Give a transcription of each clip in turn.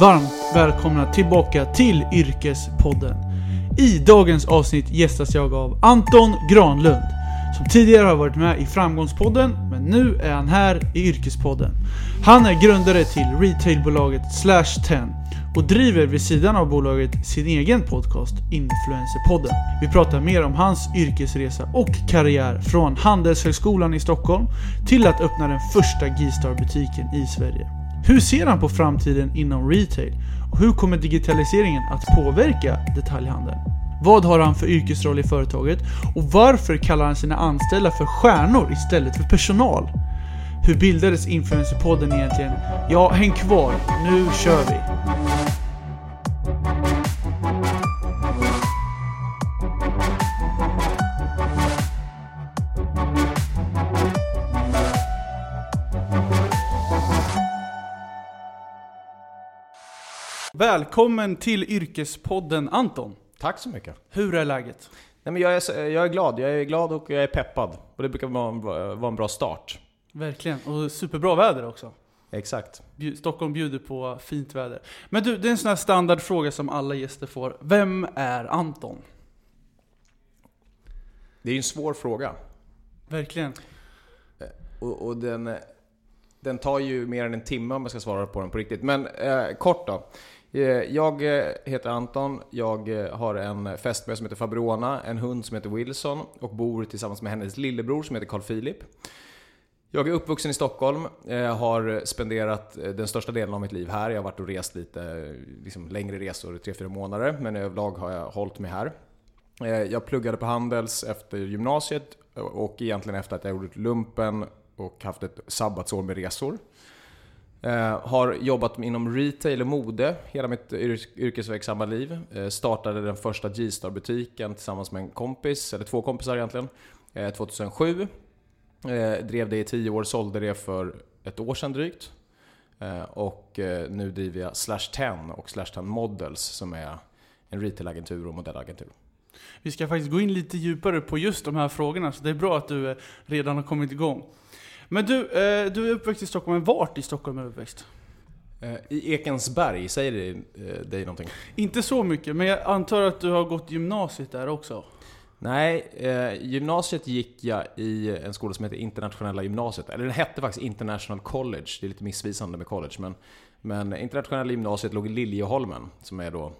varmt välkomna tillbaka till Yrkespodden. I dagens avsnitt gästas jag av Anton Granlund, som tidigare har varit med i Framgångspodden, men nu är han här i Yrkespodden. Han är grundare till retailbolaget Slash 10 och driver vid sidan av bolaget sin egen podcast Influencerpodden. Vi pratar mer om hans yrkesresa och karriär från Handelshögskolan i Stockholm till att öppna den första G-star-butiken i Sverige. Hur ser han på framtiden inom retail? Och hur kommer digitaliseringen att påverka detaljhandeln? Vad har han för yrkesroll i företaget? Och varför kallar han sina anställda för stjärnor istället för personal? Hur bildades Influencerpodden egentligen? Ja, häng kvar. Nu kör vi! Välkommen till Yrkespodden Anton. Tack så mycket. Hur är läget? Nej, men jag, är, jag är glad. Jag är glad och jag är peppad. Och det brukar vara, en- vara en bra start. Verkligen. Och superbra väder också. Exakt. Stockholm bjuder på fint väder. Men du, det är en sån här standardfråga som alla gäster får. Vem är Anton? Det är ju en svår fråga. Verkligen. Och, och den, eh, den tar ju mer än en timme om jag ska svara på den på riktigt. Men eh, kort då. Eh, jag eh, heter Anton, jag eh, har en fästmö som heter Fabrona, en hund som heter Wilson och bor tillsammans med hennes lillebror som heter Carl Philip. Jag är uppvuxen i Stockholm, har spenderat den största delen av mitt liv här. Jag har varit och rest lite liksom längre resor, 3-4 månader, men överlag har jag hållit mig här. Jag pluggade på Handels efter gymnasiet och egentligen efter att jag gjort lumpen och haft ett sabbatsår med resor. Eh, har jobbat inom retail och mode hela mitt yrkesverksamma liv. Eh, startade den första G-star-butiken tillsammans med en kompis, eller två kompisar egentligen, eh, 2007. Eh, drev det i tio år, sålde det för ett år sedan drygt. Eh, och eh, nu driver jag Slash 10 och Slash 10 Models som är en retailagentur och modellagentur. Vi ska faktiskt gå in lite djupare på just de här frågorna, så det är bra att du redan har kommit igång. Men du, eh, du är uppväxt i Stockholm, men vart i Stockholm är du uppväxt? Eh, I Ekensberg, säger det eh, dig någonting? Inte så mycket, men jag antar att du har gått gymnasiet där också? Nej, eh, gymnasiet gick jag i en skola som heter Internationella gymnasiet. Eller den hette faktiskt International College. Det är lite missvisande med college. Men, men Internationella gymnasiet låg i Liljeholmen, som är då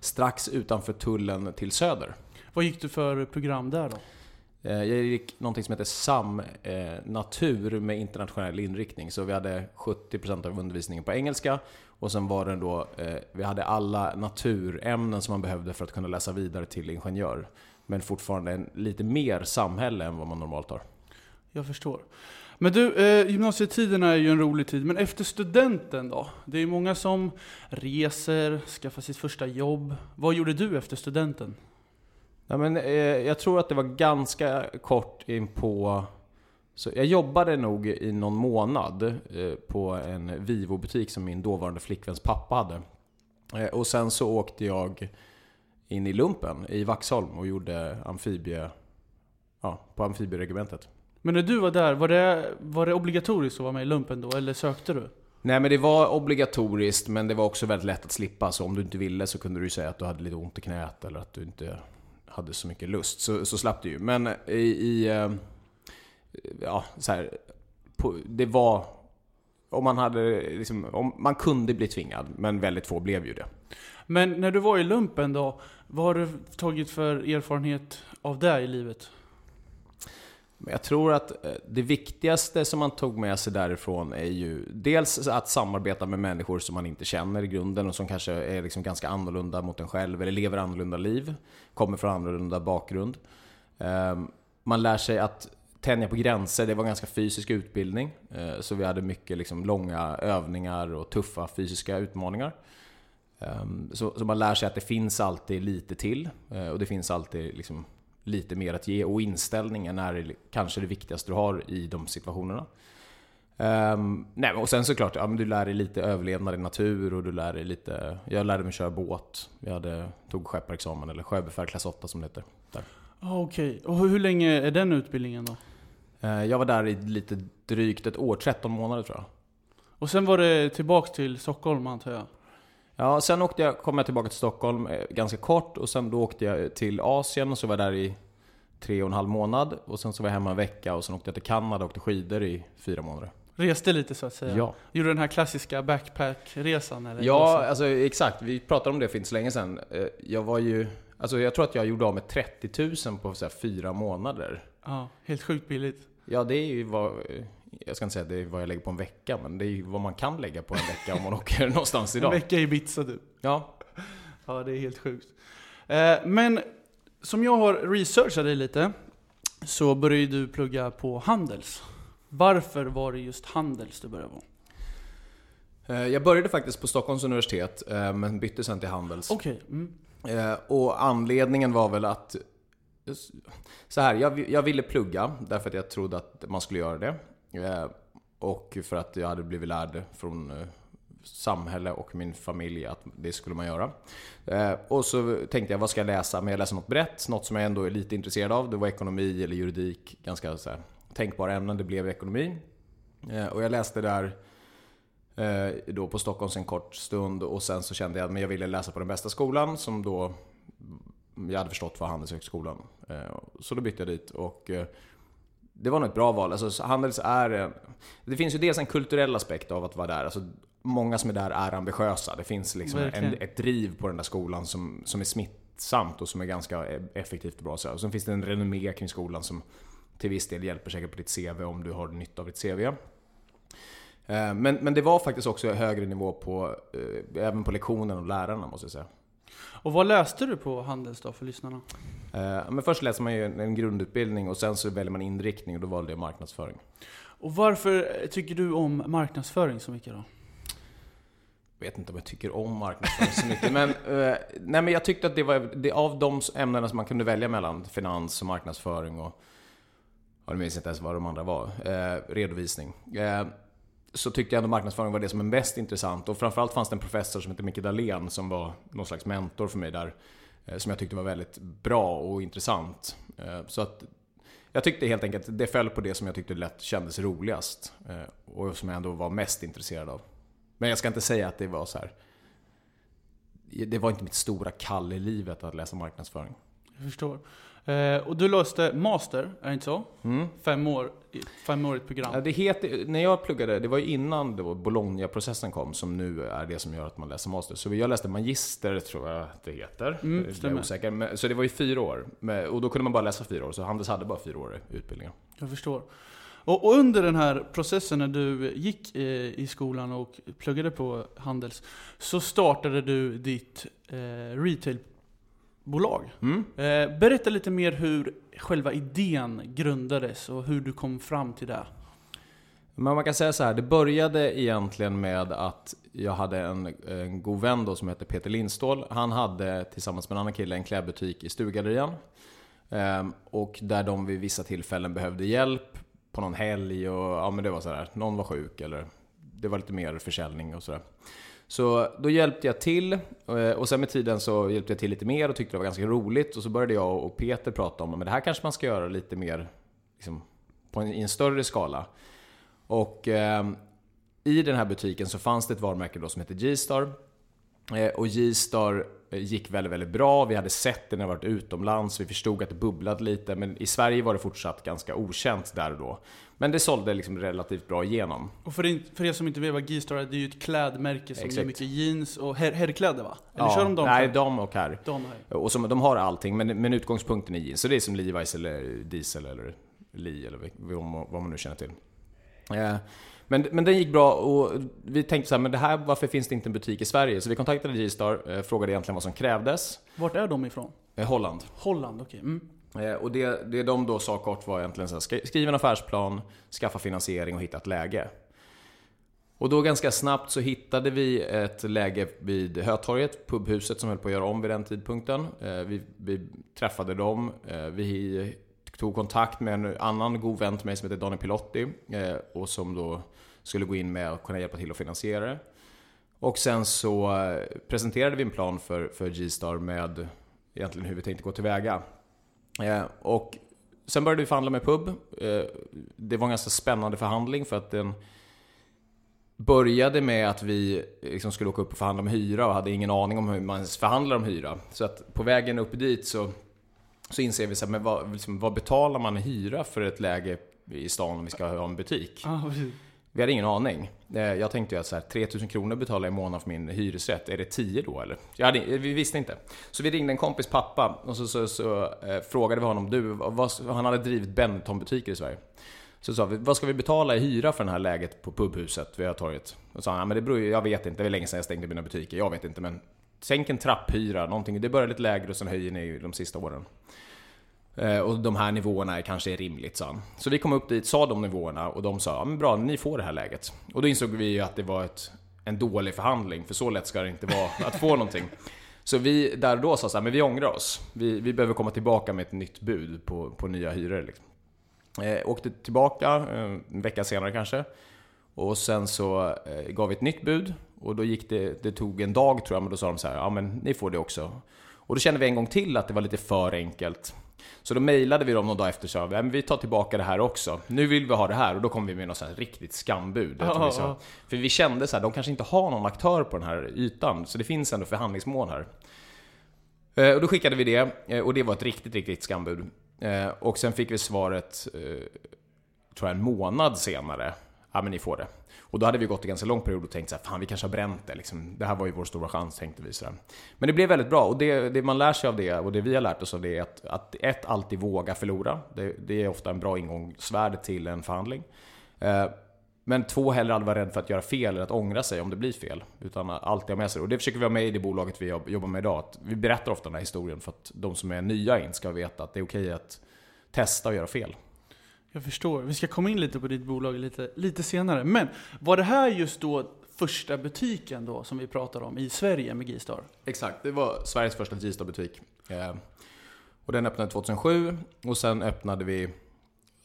strax utanför tullen till söder. Vad gick du för program där då? Eh, jag gick någonting som heter SAM eh, Natur med internationell inriktning. Så vi hade 70% av undervisningen på engelska. Och sen var det då, eh, vi hade alla naturämnen som man behövde för att kunna läsa vidare till ingenjör. Men fortfarande en, lite mer samhälle än vad man normalt har. Jag förstår. Men du, eh, gymnasietiden är ju en rolig tid, men efter studenten då? Det är ju många som reser, skaffar sitt första jobb. Vad gjorde du efter studenten? Ja, men, eh, jag tror att det var ganska kort in på... Så jag jobbade nog i någon månad eh, på en Vivo-butik som min dåvarande flickväns pappa hade. Eh, och sen så åkte jag in i lumpen i Vaxholm och gjorde amfibie... Ja, på amfibieregementet. Men när du var där, var det, var det obligatoriskt att vara med i lumpen då, eller sökte du? Nej men det var obligatoriskt men det var också väldigt lätt att slippa. Så om du inte ville så kunde du säga att du hade lite ont i knät eller att du inte hade så mycket lust. Så, så slapp du ju. Men i... i eh, ja, så här, på, det var... Om man hade liksom, om, Man kunde bli tvingad, men väldigt få blev ju det. Men när du var i lumpen då, vad har du tagit för erfarenhet av det i livet? Men jag tror att eh, det viktigaste som man tog med sig därifrån är ju dels att samarbeta med människor som man inte känner i grunden och som kanske är liksom ganska annorlunda mot en själv eller lever annorlunda liv, kommer från annorlunda bakgrund. Ehm, man lär sig att tänja på gränser, det var ganska fysisk utbildning. Eh, så vi hade mycket liksom långa övningar och tuffa fysiska utmaningar. Ehm, så, man lär sig att det finns alltid lite till eh, och det finns alltid liksom lite mer att ge och inställningen är kanske det viktigaste du har i de situationerna. Ehm, nej, och sen såklart, ja, men du lär dig lite överlevnad i natur och du lär dig lite... Jag lärde mig köra båt. Jag hade, tog skepparexamen, eller sjöbefäl klass 8 som det heter. Där. Ah, Okej, och hur länge är den utbildningen då? Eh, jag var där i lite drygt ett år, 13 månader tror jag. Och sen var det tillbaks till Stockholm antar jag? Ja, sen åkte jag, kom jag tillbaka till Stockholm eh, ganska kort och sen då åkte jag till Asien och så var jag där i tre och en halv månad. Och sen så var jag hemma en vecka och sen åkte jag till Kanada och åkte skidor i fyra månader. Reste lite så att säga? Ja. Gjorde den här klassiska backpackresan eller? Ja, alltså exakt. Vi pratade om det för inte så länge sedan. Eh, Jag var ju... Alltså jag tror att jag gjorde av med 30 000 på så fyra månader. Ja, helt sjukt billigt. Ja, det är ju vad... Jag ska inte säga att det är vad jag lägger på en vecka, men det är ju vad man kan lägga på en vecka om man åker någonstans En idag. vecka i Ibiza typ. Ja, Ja, det är helt sjukt. Eh, men som jag har researchat dig lite, så började du plugga på Handels. Varför var det just Handels du började på? Eh, Jag började faktiskt på Stockholms universitet, eh, men bytte sen till Handels. Okej. Mm. Eh, Och anledningen var väl att... Så här, jag, jag ville plugga därför att jag trodde att man skulle göra det. Eh, och för att jag hade blivit lärd från eh, samhälle och min familj att det skulle man göra. Eh, och så tänkte jag, vad ska jag läsa? Men jag läser något brett, något som jag ändå är lite intresserad av. Det var ekonomi eller juridik, ganska så här, tänkbara ämnen. Det blev ekonomi. Och jag läste där då på Stockholms en kort stund och sen så kände jag att jag ville läsa på den bästa skolan som då jag hade förstått var Handelshögskolan. Så då bytte jag dit och det var nog ett bra val. Alltså, så Handels är... eh, Det finns ju dels en kulturell aspekt av att vara där. Alltså, många som är där är ambitiösa. Det finns liksom en, ett driv på den där skolan som, som är smittsamt och som är ganska eh, effektivt och bra. Så, och sen finns det en renommé kring skolan som till viss del hjälper säkert på ditt CV om du har nytta av ditt CV. Eh, Men, men det var faktiskt också högre nivå på, eh, även på lektionen och lärarna måste jag säga. Och vad läste du på Handels då för lyssnarna? Eh, Men först läser man ju en grundutbildning och sen så väljer man inriktning och då valde jag marknadsföring. Och varför tycker du om marknadsföring så mycket då? Jag vet inte om jag tycker om marknadsföring så mycket, men, eh, nej, men jag tyckte att det var det, av de ämnena som man kunde välja mellan, finans och marknadsföring och Ja, jag minns inte ens vad de andra var. Eh, redovisning. Eh, så tyckte jag ändå marknadsföring var det som är mest intressant. Och framförallt fanns det en professor som hette Micke Dahlén som var någon slags mentor för mig där. Eh, som jag tyckte var väldigt bra och intressant. Eh, så att jag tyckte helt enkelt det föll på det som jag tyckte lätt kändes roligast. Eh, och som jag ändå var mest intresserad av. Men jag ska inte säga att det var så här. Det var inte mitt stora kall i livet att läsa marknadsföring. Jag förstår. Eh, och du läste master, är det inte så? Mm. Fem år, femårigt program. Det heter, när jag pluggade, det var ju innan då Bologna-processen kom, som nu är det som gör att man läser master. Så jag läste magister, tror jag att det heter. Mm, Jag är osäker. Men, så det var ju fyra år. Och då kunde man bara läsa fyra år, så Handels hade bara fyra år utbildning. Jag förstår. Och, och under den här processen när du gick eh, i skolan och pluggade på Handels, så startade du ditt eh, retailbolag. Mm. Eh, berätta lite mer hur själva idén grundades och hur du kom fram till det. Men man kan säga så här, det började egentligen med att jag hade en, en god vän då som hette Peter Lindstål. Han hade tillsammans med en annan kille en klädbutik i Stugallerian. Ehm, och där de vid vissa tillfällen behövde hjälp på någon helg och ja men det var sådär, någon var sjuk eller det var lite mer försäljning och sådär. Så då hjälpte jag till eh, och sen med tiden så hjälpte jag till lite mer och tyckte det var ganska roligt och så började jag och Peter prata om att det här kanske man ska göra lite mer liksom, på en, i en större skala. Och eh, i den här butiken så fanns det ett varumärke då som hette G-Star. Eh, och G-Star eh, gick väldigt, väldigt bra. Vi hade sett det när vi varit utomlands. Vi förstod att det bubblade lite. Men i Sverige var det fortsatt ganska okänt där och då. Men det sålde liksom relativt bra igenom. Och för, in, för er som inte vet vad G-Star är, det är ju ett klädmärke som Exakt. gör mycket jeans och herr, herrkläder va? Eller kör de Nej, dam och herr. Dam och herr. Och som, de har allting, men, men utgångspunkten är jeans. Så det är som Levi's eller Diesel eller Lee eller vad man, nu känner till. Eh, Men, men den gick bra och vi tänkte så här, men det här, varför finns det inte en butik i Sverige? Så vi kontaktade G-Star, eh, frågade egentligen vad som krävdes. Vart är de ifrån? Eh, Holland. Holland, okej. Mm. Eh, och det, det de då sa kort var egentligen så här, skriv en affärsplan, skaffa finansiering och hitta ett läge. Och då ganska snabbt så hittade vi ett läge vid Hötorget, pubhuset som höll på att göra om vid den tidpunkten. Eh, vi, vi träffade dem, eh, vi tog kontakt med en annan god vän till mig som heter Daniel Pilotti och som då skulle gå in med och kunna hjälpa till att finansiera det. Och sen så presenterade vi en plan för, för G-Star med egentligen hur vi tänkte gå tillväga. Eh, och sen började vi förhandla med pub. Eh, det var en ganska spännande förhandling för att den, började med att vi liksom skulle åka upp och förhandla om hyra och hade ingen aning om hur man förhandlar om hyra. Så att på vägen upp dit så, så inser vi så här, men vad, liksom, vad betalar man i hyra för ett läge i stan om vi ska ha en butik? Ah. Vi hade ingen aning. Eh, jag tänkte ju att så här, 3000 kronor betalar jag i månaden för min hyresrätt. Är det 10 då eller? Jag hade, vi visste inte. Så vi ringde en kompis pappa och så, så, så eh, frågade vi honom, du, vad, han hade drivit Benetton-butiker i Sverige. Så sa vi, vad ska vi betala i hyra för det här läget på pubhuset vid torget? Och sa han, ja, men det beror ju, jag vet inte, det var länge sedan jag stängde mina butiker, jag vet inte men Sänk en trapphyra, någonting. Det börjar lite lägre och sen höjer ni de sista åren. Eh, Och de här nivåerna kanske är rimligt, sa han. Så vi kom upp dit, sa de nivåerna och de sa ja, men bra, ni får det här läget. Och då insåg vi ju att det var ett, en dålig förhandling, för så lätt ska det inte vara att få någonting. Så vi där och då sa så här, men vi ångrar oss. Vi, vi behöver komma tillbaka med ett nytt bud på, på nya hyror. Liksom. Eh, åkte tillbaka, eh, en vecka senare kanske. Och sen så eh, gav vi ett nytt bud. Och då gick det, det tog en dag tror jag, men då sa de så här, ja men ni får det också. Och då kände vi en gång till att det var lite för enkelt. Så då mejlade vi dem någon dag efter och sa, "Ja, men vi tar tillbaka det här också. Nu vill vi ha det här. Och då kom vi med något så riktigt skambud. Tror vi sa. För vi kände så här, de kanske inte har någon aktör på den här ytan. Så det finns ändå förhandlingsmål här. Eh, Och då skickade vi det, eh, och det var ett riktigt, riktigt skambud. Eh, Och sen fick vi svaret, tror jag en månad senare, ja men ni får det. Och då hade vi gått en ganska lång period och tänkt så här, fan vi kanske har bränt det liksom. Det här var ju vår stora chans tänkte vi så här. Men det blev väldigt bra och det, det man lär sig av det och det vi har lärt oss av det är att, att ett, alltid våga förlora. Det, det är ofta en bra ingångsvärde till en förhandling. Eh, Men två, heller aldrig vara rädd för att göra fel eller att ångra sig om det blir fel. Utan alltid ha med sig det. Och det försöker vi ha med i det bolaget vi jobbar med idag. Att vi berättar ofta den här historien för att de som är nya in ska veta att det är okej att testa och göra fel. Jag förstår. Vi ska komma in lite på ditt bolag lite, lite senare. Men var det här just då första butiken då som vi pratar om i Sverige med G-Star? Exakt, det var Sveriges första G-Star-butik. Eh, och den öppnade 2007 och sen öppnade vi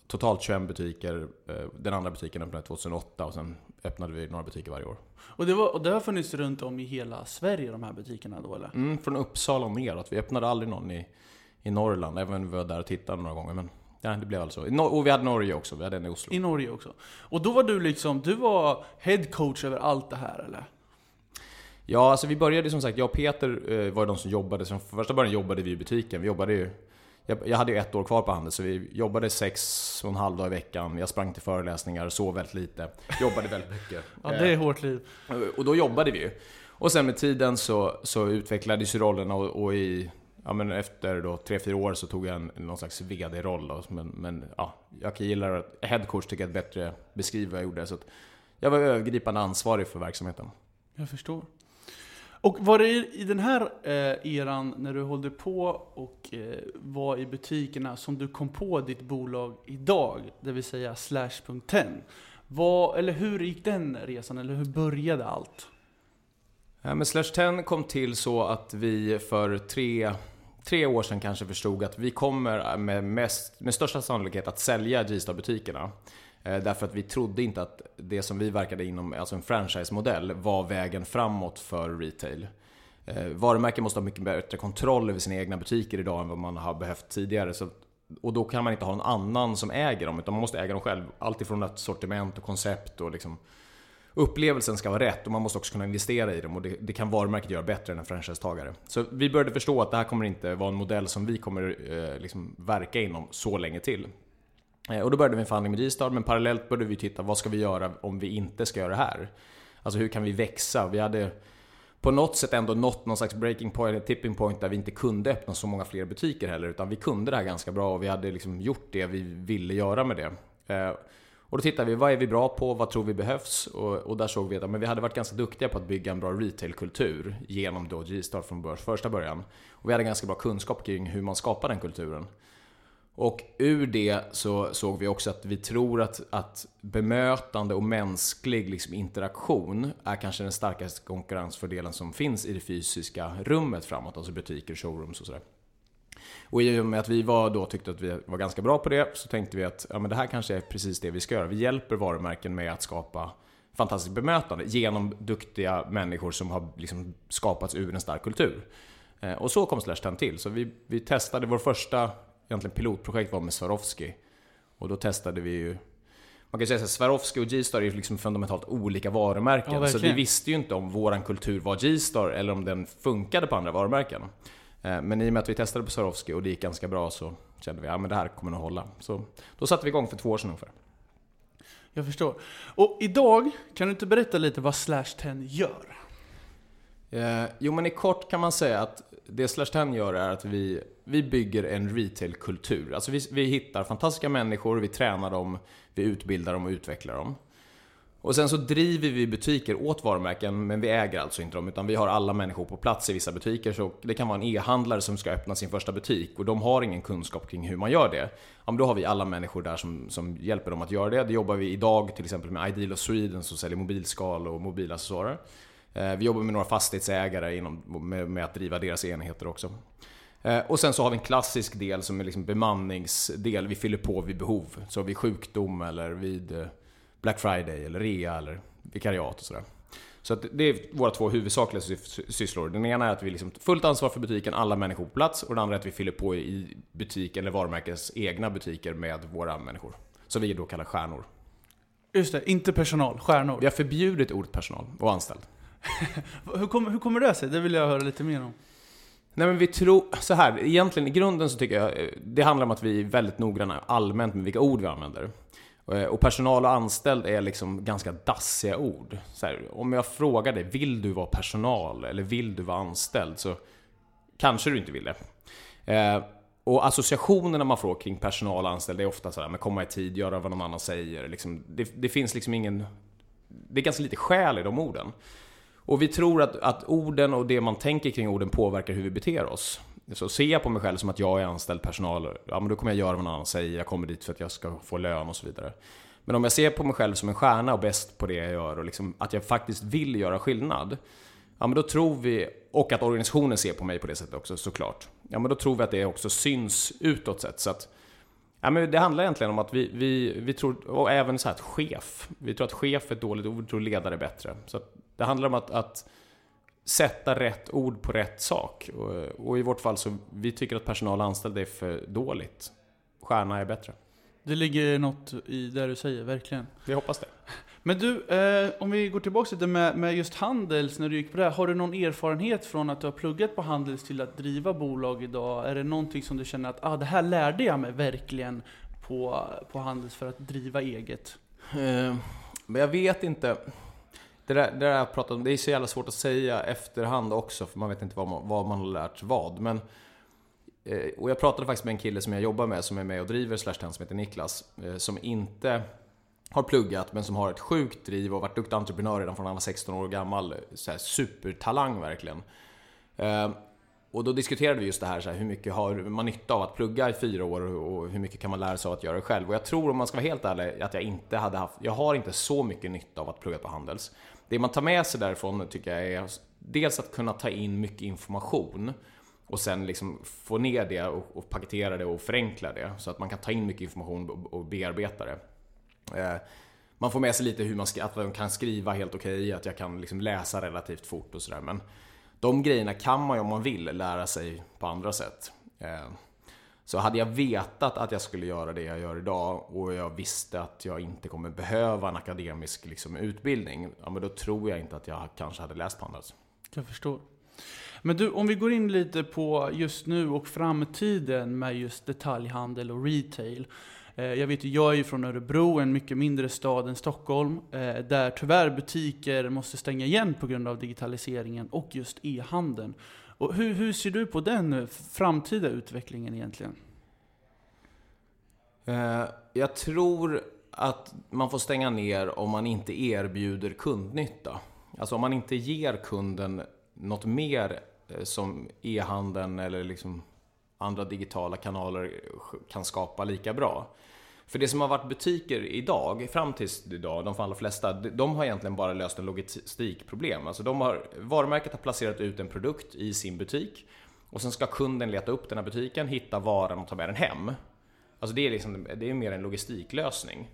totalt 21 butiker. Eh, den andra butiken öppnade 2008 och sen öppnade vi några butiker varje år. Och det, var, och det har funnits runt om i hela Sverige de här butikerna då eller? Mm, från Uppsala och neråt. Vi öppnade aldrig någon i, i Norrland, även om vi var där och tittade några gånger. Men ja, det blev alltså. I Nor- Och vi hade Norge också, vi hade en i Oslo. I Norge också. Och då var du liksom, du var head coach över allt det här eller? Ja, alltså vi började som sagt, jag och Peter eh, var ju de som jobbade, så från första början jobbade vi i butiken. Vi jobbade ju, jag, jag hade ju ett år kvar på Handels, så vi jobbade sex och en halv dag i veckan. Jag sprang till föreläsningar, sov väldigt lite, jobbade väldigt mycket. Ja, det är hårt liv. Eh, Och då jobbade vi ju. Och sen med tiden så, så utvecklades ju rollerna och, och i, ja men efter då tre fyra år så tog jag en, någon slags VD-roll. Men, men ja, jag gillar att, headcoach tycker jag är bättre beskriv vad jag gjorde. Så att jag var övergripande ansvarig för verksamheten. Jag förstår. Och var det i den här eh, eran, när du hållde på och eh, var i butikerna, som du kom på ditt bolag idag, det vill säga Slash.10? Vad, eller hur gick den resan, eller hur började allt? Ja, men Slash 10 kom till så att vi för tre, tre år sedan kanske förstod att vi kommer med, mest, med största sannolikhet att sälja G-Star-butikerna. Eh, därför att vi trodde inte att det som vi verkade inom, alltså en franchise-modell, var vägen framåt för retail. Eh, varumärken måste ha mycket bättre kontroll över sina egna butiker idag än vad man har behövt tidigare. Så, och då kan man inte ha någon annan som äger dem, utan man måste äga dem själv. Allt ifrån ett sortiment och koncept och liksom upplevelsen ska vara rätt och man måste också kunna investera i dem och det, det kan varumärket göra bättre än en franchisetagare. Så vi började förstå att det här kommer inte vara en modell som vi kommer eh, liksom verka inom så länge till. Eh, och då började vi en förhandling med G-Star, men parallellt började vi titta vad ska vi göra om vi inte ska göra det här? Alltså hur kan vi växa? Vi hade på något sätt ändå nått någon slags breaking point, tipping point där vi inte kunde öppna så många fler butiker heller, utan vi kunde det här ganska bra och vi hade liksom gjort det vi ville göra med det. Eh, och då tittade vi, vad är vi bra på? Vad tror vi behövs? Och, och där såg vi att men vi hade varit ganska duktiga på att bygga en bra retailkultur genom då G-Star från börs första början. Och vi hade ganska bra kunskap kring hur man skapar den kulturen. Och ur det så såg vi också att vi tror att, att bemötande och mänsklig liksom interaktion är kanske den starkaste konkurrensfördelen som finns i det fysiska rummet framåt, alltså butiker, showrooms och sådär. Och i och med att vi var då tyckte att vi var ganska bra på det så tänkte vi att ja, men det här kanske är precis det vi ska göra. Vi hjälper varumärken med att skapa fantastiskt bemötande genom duktiga människor som har liksom skapats ur en stark kultur. Eh, och så kom Slash 10 till. Så vi, vi testade, vår första egentligen pilotprojekt var med Swarovski. Och då testade vi ju man kan säga att Swarovski och G-Star är liksom fundamentalt olika varumärken. Ja, så vi visste ju inte om våran kultur var G-Star eller om den funkade på andra varumärken. Eh, Men i och med att vi testade på Swarovski och det gick ganska bra så kände vi att ja, men det här kommer nog hålla. Så då satte vi igång för två år sedan ungefär. Jag förstår. Och idag, kan du inte berätta lite vad Slash 10 gör? Eh, jo men i kort kan man säga att det Slash 10 gör är att vi, vi bygger en retailkultur. Alltså vi, vi hittar fantastiska människor, vi tränar dem, vi utbildar dem och utvecklar dem. Och sen så driver vi butiker åt varumärken, men vi äger alltså inte dem, utan vi har alla människor på plats i vissa butiker. Så det kan vara en e-handlare som ska öppna sin första butik och de har ingen kunskap kring hur man gör det. Ja, men då har vi alla människor där som, som hjälper dem att göra det. Det jobbar vi idag till exempel med Ideal of Sweden som säljer mobilskal och mobilaccessoarer. Eh, vi jobbar med några fastighetsägare inom, med, med att driva deras enheter också. Eh, och sen så har vi en klassisk del som är liksom bemanningsdel. Vi fyller på vid behov. Så vid sjukdom eller vid eh, Black Friday eller rea eller vikariat och sådär. Så det är våra två huvudsakliga sy- sysslor. Den ena är att vi liksom fullt ansvar för butiken, alla människor på plats. Och den andra är att vi fyller på i butiken eller varumärkets egna butiker med våra människor. Som vi då kallar stjärnor. Just det, inte personal, stjärnor. Vi har förbjudit ordet personal och anställd. Hur, kommer, hur kommer det sig? Det vill jag höra lite mer om. Nej men vi tror, så här, egentligen i grunden så tycker jag eh, det handlar om att vi är väldigt noggranna allmänt med vilka ord vi använder. Eh, och personal och anställd är liksom ganska dassiga ord. Så här, om jag frågar dig, vill du vara personal eller vill du vara anställd? Så kanske du inte vill det. Eh, Och associationerna man får kring personal och anställd är ofta sådär, men komma i tid, göra vad någon annan säger. Liksom, det, det finns liksom ingen... Det är ganska lite själ i de orden. Och vi tror att, att orden och det man tänker kring orden påverkar hur vi beter oss. Så ser jag på mig själv som att jag är anställd personal, ja men då kommer jag göra vad någon annan säger, jag kommer dit för att jag ska få lön och så vidare. Men om jag ser på mig själv som en stjärna och bäst på det jag gör och liksom att jag faktiskt vill göra skillnad. Ja men då tror vi, och att organisationen ser på mig på det sättet också såklart. Ja men då tror vi att det också syns utåt sett. Så att, ja, men det handlar egentligen om att vi, vi, vi tror, och även så här att chef. Vi tror att chef är ett dåligt ord, vi tror ledare är bättre. Så att det handlar om att, att sätta rätt ord på rätt sak. Och, och i vårt fall så, vi tycker att personal och anställda är för dåligt. Stjärna är bättre. Det ligger något i det du säger, verkligen. Vi hoppas det. Men du, eh, om vi går tillbaka lite med, med just Handels, när du gick på det här. Har du någon erfarenhet från att du har pluggat på Handels till att driva bolag idag? Är det någonting som du känner att ah, det här lärde jag mig verkligen på, på Handels för att driva eget? Eh, Men jag vet inte. Det där, det där jag pratat om, det är så jävla svårt att säga efterhand också, för man vet inte vad man, vad man har lärt vad. Men, eh, och jag pratade faktiskt med en kille som jag jobbar med, som är med och driver Slash som heter Niklas, eh, som inte har pluggat, men som har ett sjukt driv och varit duktig entreprenör redan från han var 16 år gammal. Så här, supertalang verkligen. Eh, och då diskuterade vi just det här, så här, hur mycket har man nytta av att plugga i fyra år och hur mycket kan man lära sig av att göra det själv? Och jag tror, om man ska vara helt ärlig, att jag inte hade haft, jag har inte så mycket nytta av att plugga på Handels. Det man tar med sig därifrån tycker jag är dels att kunna ta in mycket information och sen liksom få ner det och, och paketera det och förenkla det så att man kan ta in mycket information och, och bearbeta det. Eh, man får med sig lite hur man, ska, att man kan skriva helt okej, att jag kan liksom läsa relativt fort och sådär. Men de grejerna kan man ju om man vill lära sig på andra sätt. Eh, så hade jag vetat att jag skulle göra det jag gör idag och jag visste att jag inte kommer behöva en akademisk liksom, utbildning, ja, men då tror jag inte att jag kanske hade läst på Jag förstår. Men du, om vi går in lite på just nu och framtiden med just detaljhandel och retail. Eh, jag vet ju, jag är ju från Örebro, en mycket mindre stad än Stockholm, eh, där tyvärr butiker måste stänga igen på grund av digitaliseringen och just e-handeln. Och hur, hur ser du på den framtida utvecklingen egentligen? Eh, jag tror att man får stänga ner om man inte erbjuder kundnytta. Alltså om man inte ger kunden något mer eh, som e-handeln eller liksom andra digitala kanaler kan skapa lika bra. För det som har varit butiker idag, fram tills idag, de allra flesta, de har egentligen bara löst en logistikproblem. Alltså de har, varumärket har placerat ut en produkt i sin butik och sen ska kunden leta upp den här butiken, hitta varan och ta med den hem. Alltså det är, liksom, det är mer en logistiklösning.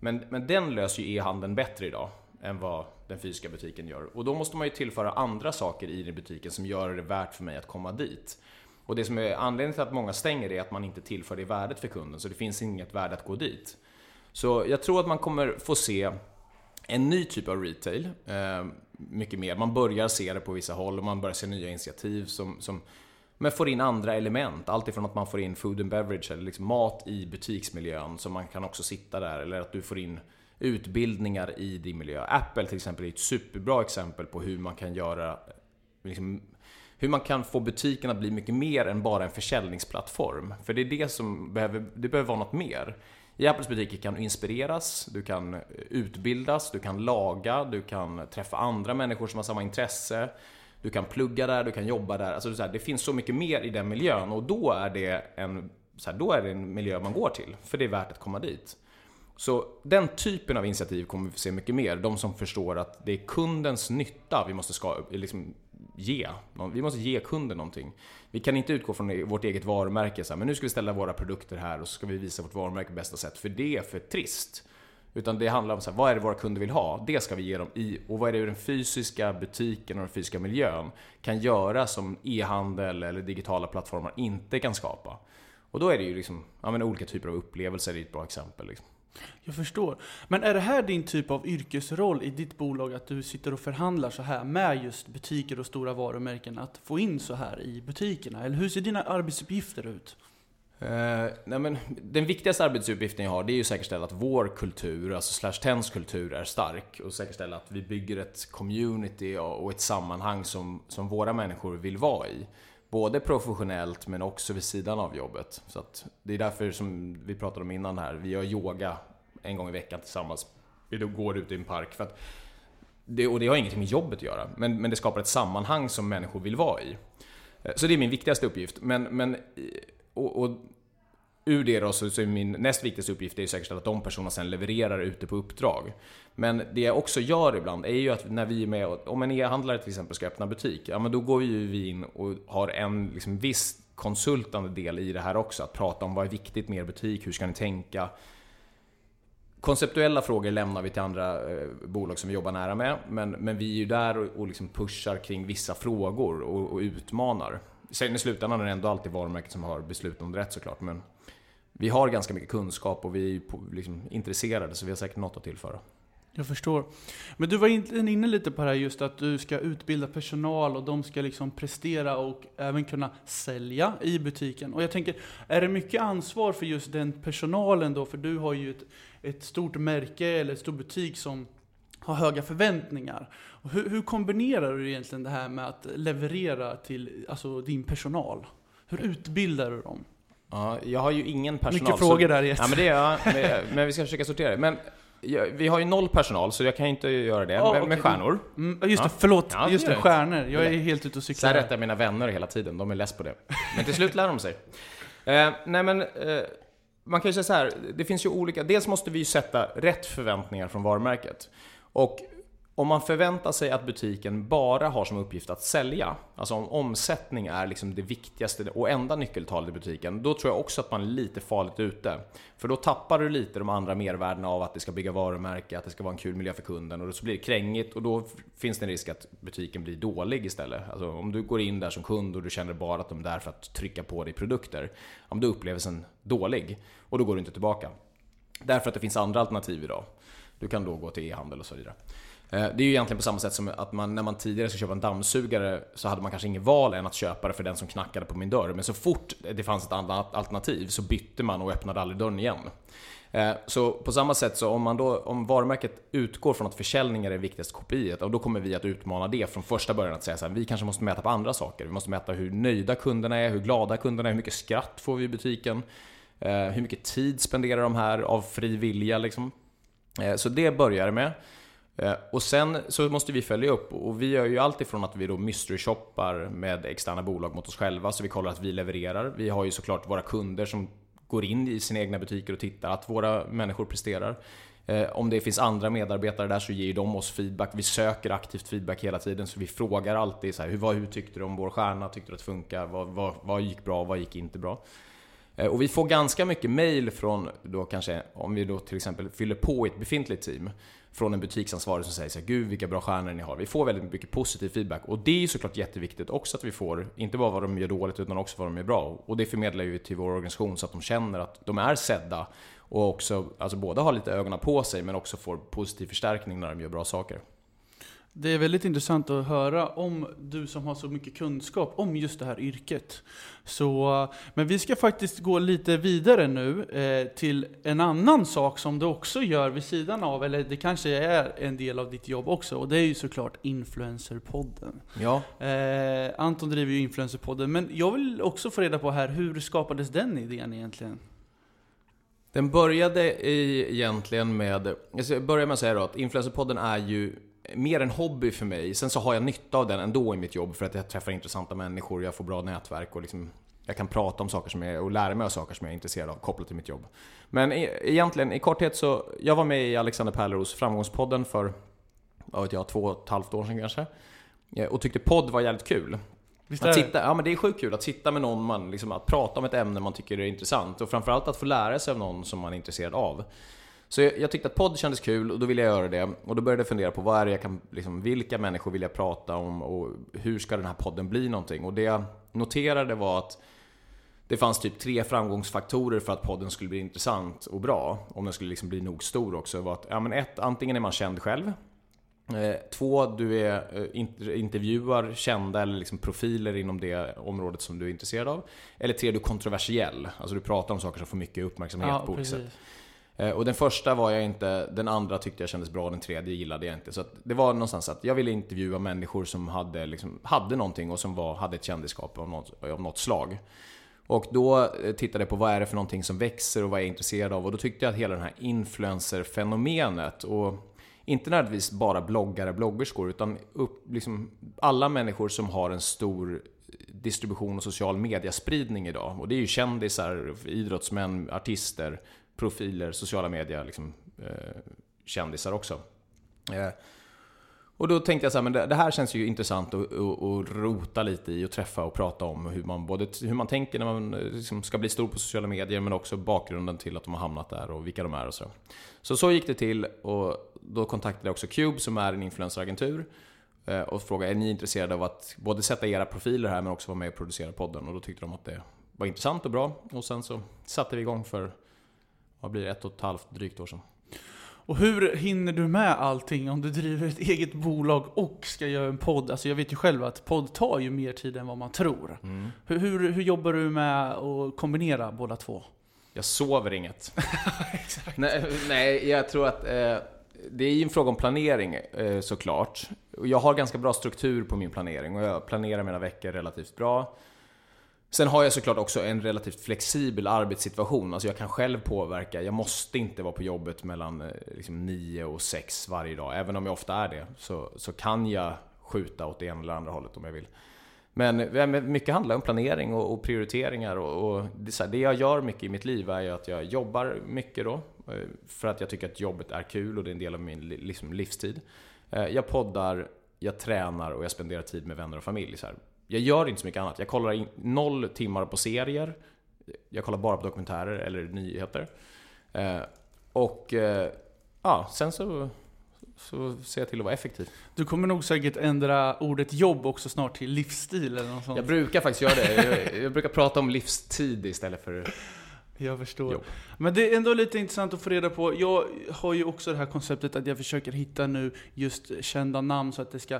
Men, men den löser ju e-handeln bättre idag än vad den fysiska butiken gör. Och då måste man ju tillföra andra saker i den butiken som gör det värt för mig att komma dit. Och det som är anledningen till att många stänger är att man inte tillför det värdet för kunden, så det finns inget värde att gå dit. Så jag tror att man kommer få se en ny typ av retail, eh, mycket mer. Man börjar se det på vissa håll och man börjar se nya initiativ som, som men får in andra element. Alltifrån att man får in food and beverage, eller liksom mat i butiksmiljön, så man kan också sitta där. Eller att du får in utbildningar i din miljö. Apple till exempel är ett superbra exempel på hur man kan göra liksom, hur man kan få butiken att bli mycket mer än bara en försäljningsplattform. För det är det som behöver, det behöver vara något mer. I Apples butiker kan du inspireras, du kan utbildas, du kan laga, du kan träffa andra människor som har samma intresse. Du kan plugga där, du kan jobba där. Alltså, det finns så mycket mer i den miljön och då är det en, så här, då är det en miljö man går till. För det är värt att komma dit. Så den typen av initiativ kommer vi få se mycket mer. De som förstår att det är kundens nytta vi måste ska, liksom, ge. Vi måste ge kunden någonting. Vi kan inte utgå från e, vårt eget varumärke, så här, men nu ska vi ställa våra produkter här och så ska vi visa vårt varumärke på bästa sätt, för det är för trist. Utan det handlar om så här, vad är det våra kunder vill ha? Det ska vi ge dem i. Och vad är det den fysiska butiken och den fysiska miljön kan göra som e-handel eller digitala plattformar inte kan skapa? Och då är det ju liksom, ja, men olika typer av upplevelser är ett bra exempel. Liksom. Jag förstår. Men är det här din typ av yrkesroll i ditt bolag? Att du sitter och förhandlar så här med just butiker och stora varumärken? Att få in så här i butikerna? Eller hur ser dina arbetsuppgifter ut? Uh, nej men, den viktigaste arbetsuppgiften jag har det är ju att säkerställa att vår kultur, alltså Slash Tens kultur, är stark. Och säkerställa att vi bygger ett community och ett sammanhang som, som våra människor vill vara i. Både professionellt men också vid sidan av jobbet. Så att det är därför som vi pratade om innan här, vi gör yoga en gång i veckan tillsammans. Vi går ut i en park. För att det, och det har ingenting med jobbet att göra, men, men det skapar ett sammanhang som människor vill vara i. Eh, så det är min viktigaste uppgift. Men, men eh, och, och ur det då så, så är min näst viktigaste uppgift att säkerställa att de personerna sen levererar ute på uppdrag. Men det jag också gör ibland är ju att när vi är med, om en e-handlare till exempel ska öppna butik, ja men då går ju vi in och har en liksom, viss konsultande del i det här också. Att prata om vad är viktigt med er butik, hur ska ni tänka? Konceptuella frågor lämnar vi till andra eh, bolag som vi jobbar nära med, men, men vi är ju där och, och liksom pushar kring vissa frågor och, och utmanar. Sen i slutändan är det ändå alltid varumärket som har beslutanderätt såklart, men vi har ganska mycket kunskap och vi är liksom intresserade så vi har säkert något att tillföra. Jag förstår. Men du var inne lite på det här just att du ska utbilda personal och de ska liksom prestera och även kunna sälja i butiken. Och jag tänker, är det mycket ansvar för just den personalen då? För du har ju ett, ett stort märke eller en stor butik som har höga förväntningar. Och hur, hur kombinerar du egentligen det här med att leverera till alltså, din personal? Hur utbildar du dem? Ja, jag har ju ingen personal. Mycket frågor där Ja, men det är jag. Men, men vi ska försöka sortera det. Men vi har ju noll personal, så jag kan inte göra det. Oh, med, okay. med stjärnor. Mm, just det, förlåt. Ja, just det, stjärnor. Jag är helt ute och cyklar. Så här rättar mina vänner hela tiden. De är less på det. Men till slut lär de sig. Eh, nej men, eh, man kan ju säga så här. Det finns ju olika... Dels måste vi ju sätta rätt förväntningar från varumärket. Och om man förväntar sig att butiken bara har som uppgift att sälja, alltså om omsättning är liksom det viktigaste och enda nyckeltalet i butiken, då tror jag också att man är lite farligt ute. För då tappar du lite de andra mervärdena av att det ska bygga varumärke, att det ska vara en kul miljö för kunden och så blir det krängigt och då finns det en risk att butiken blir dålig istället. Alltså om du går in där som kund och du känner bara att de är där för att trycka på dig produkter, om då upplevelsen dålig och då går du inte tillbaka. Därför att det finns andra alternativ idag. Du kan då gå till e-handel och så vidare. Eh, det är ju egentligen på samma sätt som att man när man tidigare skulle köpa en dammsugare så hade man kanske inget val än att köpa det för den som knackade på min dörr. Men så fort det fanns ett annat alternativ så bytte man och öppnade aldrig dörren igen. Eh, så på samma sätt så om, man då, om varumärket utgår från att försäljning är det viktigaste kopiet, då kommer vi att utmana det från första början. Att säga så här, vi kanske måste mäta på andra saker. Vi måste mäta hur nöjda kunderna är, hur glada kunderna är, hur mycket skratt får vi i butiken? Eh, hur mycket tid spenderar de här av fri vilja? Liksom? Så det börjar med. Eh, och sen så måste vi följa upp och vi gör ju allt ifrån att vi då mystery shoppar med externa bolag mot oss själva så vi kollar att vi levererar. Vi har ju såklart våra kunder som går in i sina egna butiker och tittar att våra människor presterar. Eh, om det finns andra medarbetare där så ger de oss feedback. Vi söker aktivt feedback hela tiden så vi frågar alltid så här, hur, vad, hur tyckte du om vår stjärna? Tyckte du att det funkar? Vad, vad, vad gick bra? Vad gick inte bra? Eh, och vi får ganska mycket mail från då kanske, om vi då till exempel fyller på i ett befintligt team från en butiksansvarig som säger så här, Gud vilka bra stjärnor ni har. Vi får väldigt mycket positiv feedback och det är såklart jätteviktigt också att vi får, inte bara vad de gör dåligt utan också vad de gör bra. Och det förmedlar vi till vår organisation så att de känner att de är sedda och också, alltså både har lite ögonen på sig men också får positiv förstärkning när de gör bra saker. Det är väldigt intressant att höra om du som har så mycket kunskap om just det här yrket. Så, men vi ska faktiskt gå lite vidare nu eh, till en annan sak som du också gör vid sidan av, eller det kanske är en del av ditt jobb också, och det är ju såklart Influencerpodden. Ja. Eh, Anton driver ju Influencerpodden, men jag vill också få reda på här, hur skapades den idén egentligen? Den började i, egentligen med, jag ska börja med att säga då att Influencerpodden är ju mer en hobby för mig. Sen så har jag nytta av den ändå i mitt jobb för att jag träffar intressanta människor, jag får bra nätverk och liksom jag kan prata om saker som jag, och lära mig av saker som jag är intresserad av kopplat till mitt jobb. Men e egentligen i korthet så, jag var med i Alexander Pärleros Framgångspodden för, vad vet jag, två och ett halvt år sedan kanske. Och tyckte podd var jävligt kul. Visst Att sitta, ja men det är sjukt kul att sitta med någon man, liksom, att prata om ett ämne man tycker är intressant och framförallt att få lära sig av någon som man är intresserad av. Så jag, jag tyckte att podd kändes kul och då ville jag göra det och då började jag fundera på vad är det jag kan, liksom, vilka människor vill jag prata om och hur ska den här podden bli någonting? Och det jag noterade var att det fanns typ tre framgångsfaktorer för att podden skulle bli intressant och bra. Om den skulle liksom bli nog stor också. Var att, ja, men ett, antingen är man känd själv. Eh, två, du är, eh, int- intervjuar kända eller liksom profiler inom det området som du är intresserad av. Eller tre, du är kontroversiell. Alltså du pratar om saker som får mycket uppmärksamhet Ja, på olika sätt. Eh, och den första var jag inte, den andra tyckte jag kändes bra, den tredje gillade jag inte. Så att det var någonstans att jag ville intervjua människor som hade, liksom, hade någonting och som var, hade ett kändisskap av något, av något slag. Och då eh, tittade jag på vad är det för någonting som växer och vad jag är intresserad av. Och då tyckte jag att hela det här influencer-fenomenet och inte nödvändigtvis bara bloggare, bloggerskor, utan upp, liksom, alla människor som har en stor distribution och social mediaspridning idag. Och det är ju kändisar, idrottsmän, artister, profiler, sociala medier, liksom, eh, kändisar också. Eh, och då tänkte jag så här, men det, det här känns ju intressant att, att, att rota lite i och träffa och prata om hur man, både, hur man tänker när man eh, liksom ska bli stor på sociala medier men också bakgrunden till att de har hamnat där och vilka de är och så. Så så gick det till och då kontaktade jag också Cube som är en influenceragentur eh, och frågade är ni intresserade av att både sätta era profiler här men också vara med och producera podden och då tyckte de att det var intressant och bra och sen så satte vi igång för vad blir det, ett och ett halvt drygt år sedan. Och hur hinner du med allting om du driver ett eget bolag och ska göra en podd? Alltså jag vet ju själv att podd tar ju mer tid än vad man tror. Hur, hur, hur jobbar du med att kombinera båda två? Jag sover inget. nej, nej, jag tror att eh, det är ju en fråga om planering eh, såklart. Jag har ganska bra struktur på min planering och jag planerar mina veckor relativt bra. Sen har jag såklart också en relativt flexibel arbetssituation. Alltså jag kan själv påverka. Jag måste inte vara på jobbet mellan eh, liksom 9 och 6 varje dag. Även om jag ofta är det så, så kan jag skjuta åt det ena eller andra hållet om jag vill. Men eh, mycket handlar om planering och, och prioriteringar och, och det, så här, det jag gör mycket i mitt liv är ju att jag jobbar mycket då. Eh, för att jag tycker att jobbet är kul och det är en del av min liksom, livstid. Jag poddar, jag tränar och jag spenderar tid med vänner och familj. Så här. Jag gör inte så mycket annat. Jag kollar in noll timmar på serier. Jag kollar bara på dokumentärer eller nyheter. Eh, Och eh, ja, sen så, så ser jag till att vara effektiv. Du kommer nog säkert ändra ordet jobb också snart till livsstil eller något sånt. Jag brukar faktiskt göra det. Jag, jag brukar prata om livstid istället för Jag förstår. jobb. Men det är ändå lite intressant att få reda på. Jag har ju också det här konceptet att jag försöker hitta nu just kända namn så att det ska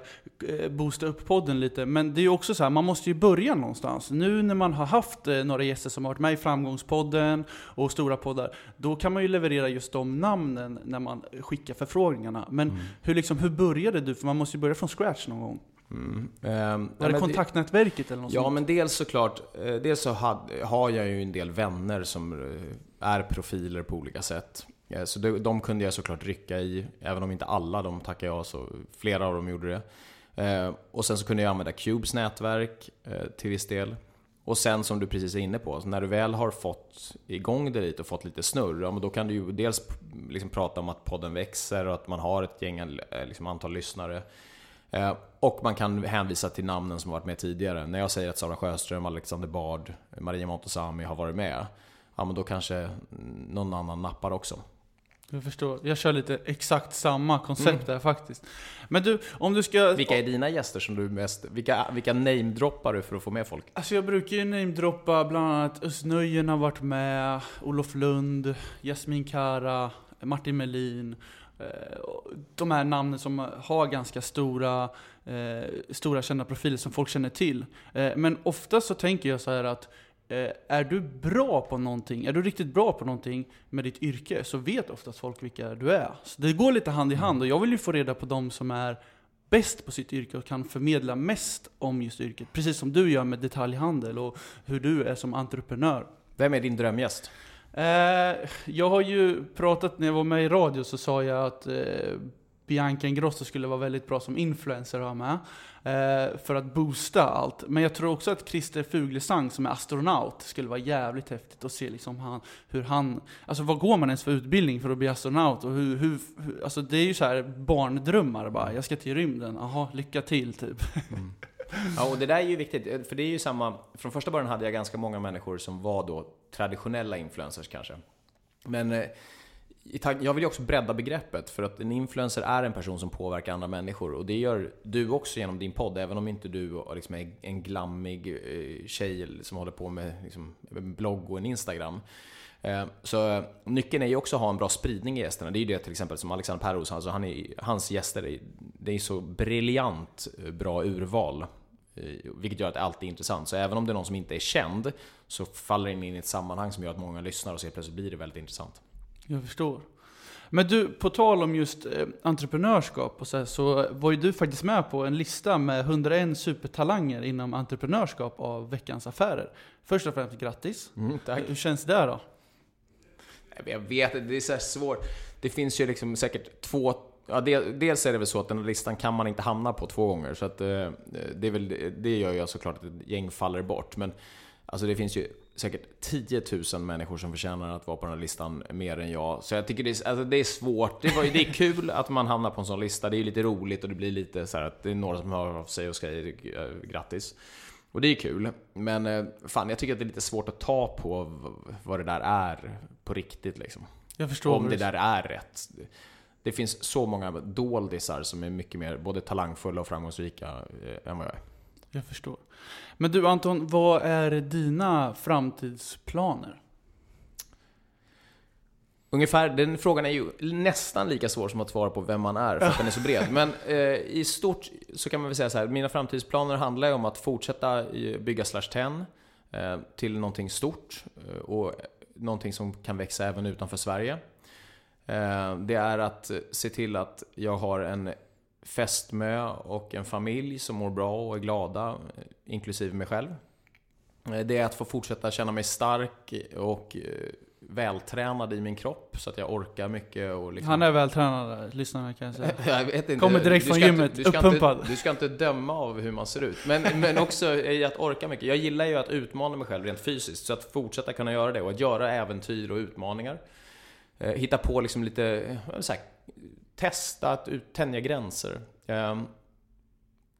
eh, boosta upp podden lite. Men det är ju också så här, man måste ju börja någonstans. Nu när man har haft eh, några gäster som har varit med i Framgångspodden och stora poddar, då kan man ju leverera just de namnen när man skickar förfrågningarna. Men Mm. hur, liksom, hur började du? För man måste ju börja från scratch någon gång. Mm. Ehm, Var det kontaktnätverket eller något Ja, sånt? men dels såklart. eh, Dels så har jag ju en del vänner som eh, är profiler på olika sätt. Eh, Så de, de kunde jag såklart rycka i, även om inte alla de tackade jag så flera av dem gjorde det. Och sen så kunde jag använda Cubes nätverk eh, till viss del. Och sen som du precis är inne på, när du väl har fått igång det lite och fått lite snurr, ja, men då kan du ju dels liksom prata om att podden växer och att man har ett gäng, liksom antal lyssnare. Eh, Och man kan hänvisa till namnen som varit med tidigare. När jag säger att Sara Sjöström, Alexander Bard, Maria Montazami har varit med, ja men då kanske någon annan nappar också. Jag förstår. Jag kör lite exakt samma koncept Mm. där faktiskt. Men du, om du ska... Vilka är dina gäster som du mest... Vilka, vilka namedroppar du för att få med folk? Alltså jag brukar ju namedroppa bland annat Östnöjen har varit med, Olof Lund, Jasmin Kara, Martin Melin. Eh, de här namnen som har ganska stora, eh, stora kända profiler som folk känner till. Eh, Men ofta så tänker jag så här att eh, är du bra på någonting, är du riktigt bra på någonting med ditt yrke så vet oftast folk vilka du är. Så det går lite hand i hand och jag vill ju få reda på de som är bäst på sitt yrke och kan förmedla mest om just yrket. Precis som du gör med detaljhandel och hur du är som entreprenör. Vem är din drömgäst? Eh, jag har ju pratat, när jag var med i radio så sa jag att eh, Bianca Ingrosso skulle vara väldigt bra som influencer att ha med. Eh, för att boosta allt. Men jag tror också att Christer Fuglesang som är astronaut skulle vara jävligt häftigt att se liksom han, hur han... Alltså vad går man ens för utbildning för att bli astronaut? Och hur, hur, hur, alltså det är ju så här barndrömmar bara. Jag ska till rymden, jaha, lycka till typ. Mm. Ja, och det där är ju viktigt, eh, för det är ju samma... Från första början hade jag ganska många människor som var då traditionella influencers kanske. Men eh, jag vill ju också bredda begreppet, för att en influencer är en person som påverkar andra människor. Och det gör du också genom din podd, även om inte du liksom är en glammig eh, tjej som håller på med liksom, en blogg och en Instagram. Så nyckeln är ju också att ha en bra spridning i gästerna. Det är ju det till exempel som Alexander Perros, alltså han är, hans gäster, är, det är så briljant bra urval. Eh, Vilket gör att det alltid är intressant. Så även om det är någon som inte är känd så faller den in i ett sammanhang som gör att många lyssnar och helt plötsligt blir det väldigt intressant. Jag förstår. Men du, på tal om just eh, entreprenörskap och så, här, så var ju du faktiskt med på en lista med 101 supertalanger inom entreprenörskap av Veckans Affärer. Först och främst grattis. Mm. Hur känns det då? Jag vet inte, det är så svårt. Det finns ju liksom säkert två... Ja, del- dels är det väl så att den här listan kan man inte hamna på två gånger. Så att, eh, det, är väl, det gör ju såklart att ett gäng faller bort. Men alltså, det finns ju säkert 10 000 människor som förtjänar att vara på den här listan mer än jag. Så jag tycker det är, alltså, det är svårt. Det, var, ju- det är kul att man hamnar på en sån lista. Det är lite roligt och det blir lite så här att det är några som hör av sig och säger eh, grattis. Och det är kul. Men eh, fan, jag tycker att det är lite svårt att ta på vad det där är på riktigt liksom. Jag förstår. Om det där är rätt. Det finns så många doldisar som är mycket mer både talangfulla och framgångsrika eh, än vad jag är. Jag förstår. Men du Anton, vad är dina framtidsplaner? Ungefär, den frågan är ju nästan lika svår som att svara på vem man är, för att den är så bred. Men eh, i stort så kan man väl säga så här, mina framtidsplaner handlar ju om att fortsätta eh, bygga Slash 10 eh, till någonting stort eh, och någonting som kan växa även utanför Sverige. Eh, det är att se till att jag har en fästmö och en familj som mår bra och är glada, inklusive mig själv. Eh, Det är att få fortsätta känna mig stark och eh, vältränad i min kropp så att jag orkar mycket och liksom... Han är vältränad, lyssnarna kan jag säga. jag vet inte. Kommer direkt från gymmet, inte, du ska uppumpad. Inte, du ska inte döma av hur man ser ut. Men, men också i att orka mycket. Jag gillar ju att utmana mig själv rent fysiskt. Så att fortsätta kunna göra det och att göra äventyr och utmaningar. Eh, hitta på liksom lite, eh, så här, testa att tänja gränser. Ehm,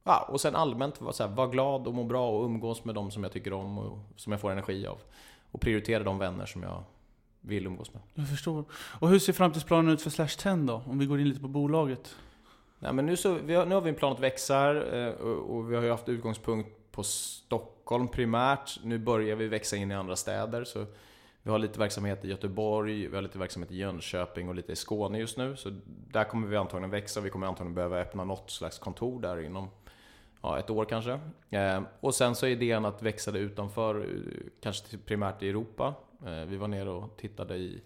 ja, och sen allmänt vara så här, var glad och må bra och umgås med de som jag tycker om och som jag får energi av. Och prioritera de vänner som jag vill umgås med. Jag förstår. Och hur ser framtidsplanen ut för Slash 10 då? Om vi går in lite på bolaget. Nej, men nu, så, vi har, nu har vi en plan att växa här eh, och vi har ju haft utgångspunkt på Stockholm primärt. Nu börjar vi växa in i andra städer. Så vi har lite verksamhet i Göteborg, vi har lite verksamhet i Jönköping och lite i Skåne just nu. Så där kommer vi antagligen växa. Vi kommer antagligen behöva öppna något slags kontor där inom ja, ett år kanske. Eh, och sen så är idén att växa det utanför, eh, kanske primärt i Europa. Eh, vi var nere och tittade i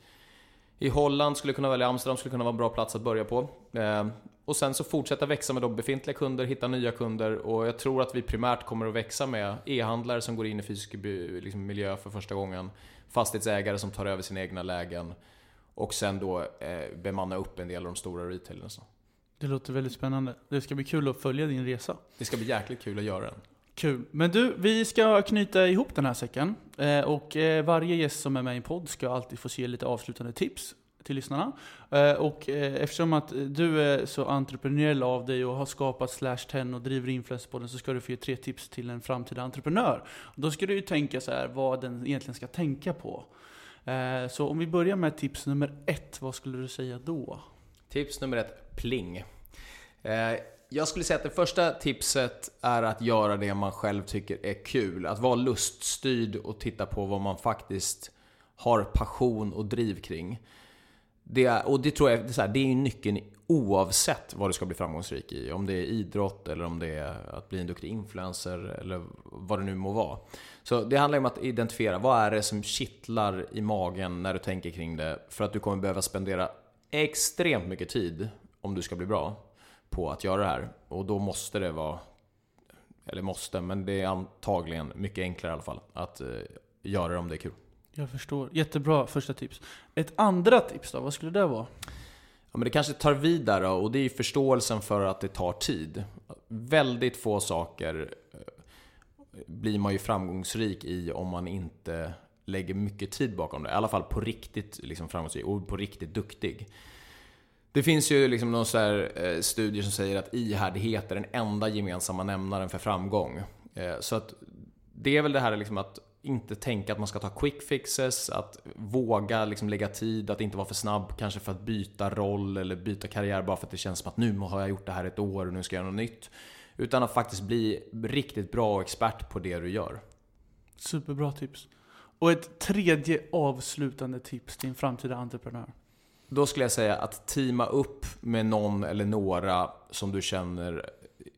i Holland skulle kunna välja Amsterdam, skulle kunna vara en bra plats att börja på. Eh, och sen så fortsätta växa med de befintliga kunder, hitta nya kunder och jag tror att vi primärt kommer att växa med e-handlare som går in i fysisk liksom miljö för första gången, fastighetsägare som tar över sina egna lägen och sen då eh, bemanna upp en del av de stora retailerna. Det låter väldigt spännande. Det ska bli kul att följa din resa. Det ska bli jäkligt kul att göra den. Kul. Men du, vi ska knyta ihop den här säcken. Eh, och eh, varje gäst som är med i en podd ska alltid få ge lite avslutande tips till lyssnarna. Eh, och eh, eftersom att du är så entreprenöriell av dig och har skapat Slash 10 och driver Influencerpodden så ska du få ge tre tips till en framtida entreprenör. Då ska du ju tänka så här vad den egentligen ska tänka på. Eh, så om vi börjar med tips nummer ett, vad skulle du säga då? Tips nummer ett, pling. Jag skulle säga att det första tipset är att göra det man själv tycker är kul. Att vara luststyrd och titta på vad man faktiskt har passion och driv kring. Det är, och det tror jag det är, det är nyckeln oavsett vad du ska bli framgångsrik i. Om det är idrott eller om det är att bli en duktig influencer eller vad det nu må vara. Så det handlar om att identifiera vad är det som kittlar i magen när du tänker kring det. För att du kommer behöva spendera extremt mycket tid om du ska bli bra på att göra det här. Och då måste det vara, eller måste, men det är antagligen mycket enklare i alla fall att eh, göra det om det är kul. Jag förstår. Jättebra första tips. Ett andra tips då, vad skulle det vara? Ja, men det kanske tar vid där då, och det är förståelsen för att det tar tid. Väldigt få saker eh, blir man ju framgångsrik i om man inte lägger mycket tid bakom det. I alla fall på riktigt liksom framgångsrik och på riktigt duktig. Det finns ju liksom någon så här, eh, studier som säger att ihärdighet är den enda gemensamma nämnaren för framgång. Eh, så att det är väl det här liksom att inte tänka att man ska ta quick fixes, att våga liksom lägga tid, att inte vara för snabb kanske för att byta roll eller byta karriär bara för att det känns som att nu har jag gjort det här ett år och nu ska jag göra något nytt. Utan att faktiskt bli riktigt bra och expert på det du gör. Superbra tips. Och ett tredje avslutande tips till en framtida entreprenör? Då skulle jag säga att teama upp med någon eller några som du känner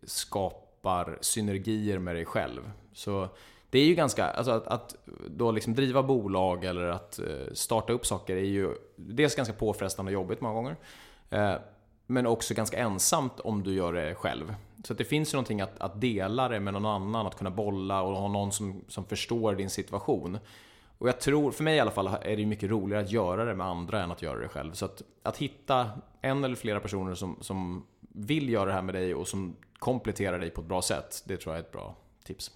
skapar synergier med dig själv. Så det är ju ganska, alltså att, att då liksom driva bolag eller att eh, starta upp saker är ju dels ganska påfrestande och jobbigt många gånger. Eh, men också ganska ensamt om du gör det själv. Så det finns ju någonting att, att dela det med någon annan, att kunna bolla och ha någon som, som förstår din situation. Och jag tror, för mig i alla fall, är det mycket roligare att göra det med andra än att göra det själv. Så att, att hitta en eller flera personer som, som vill göra det här med dig och som kompletterar dig på ett bra sätt, det tror jag är ett bra tips.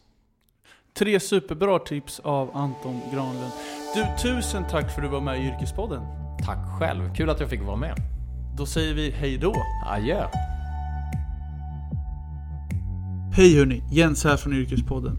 Tre superbra tips av Anton Granlund. Du, tusen tack för att du var med i Yrkespodden. Tack själv, kul att jag fick vara med. Då säger vi hej då. Adjö. Hej hörni, Jens här från Yrkespodden.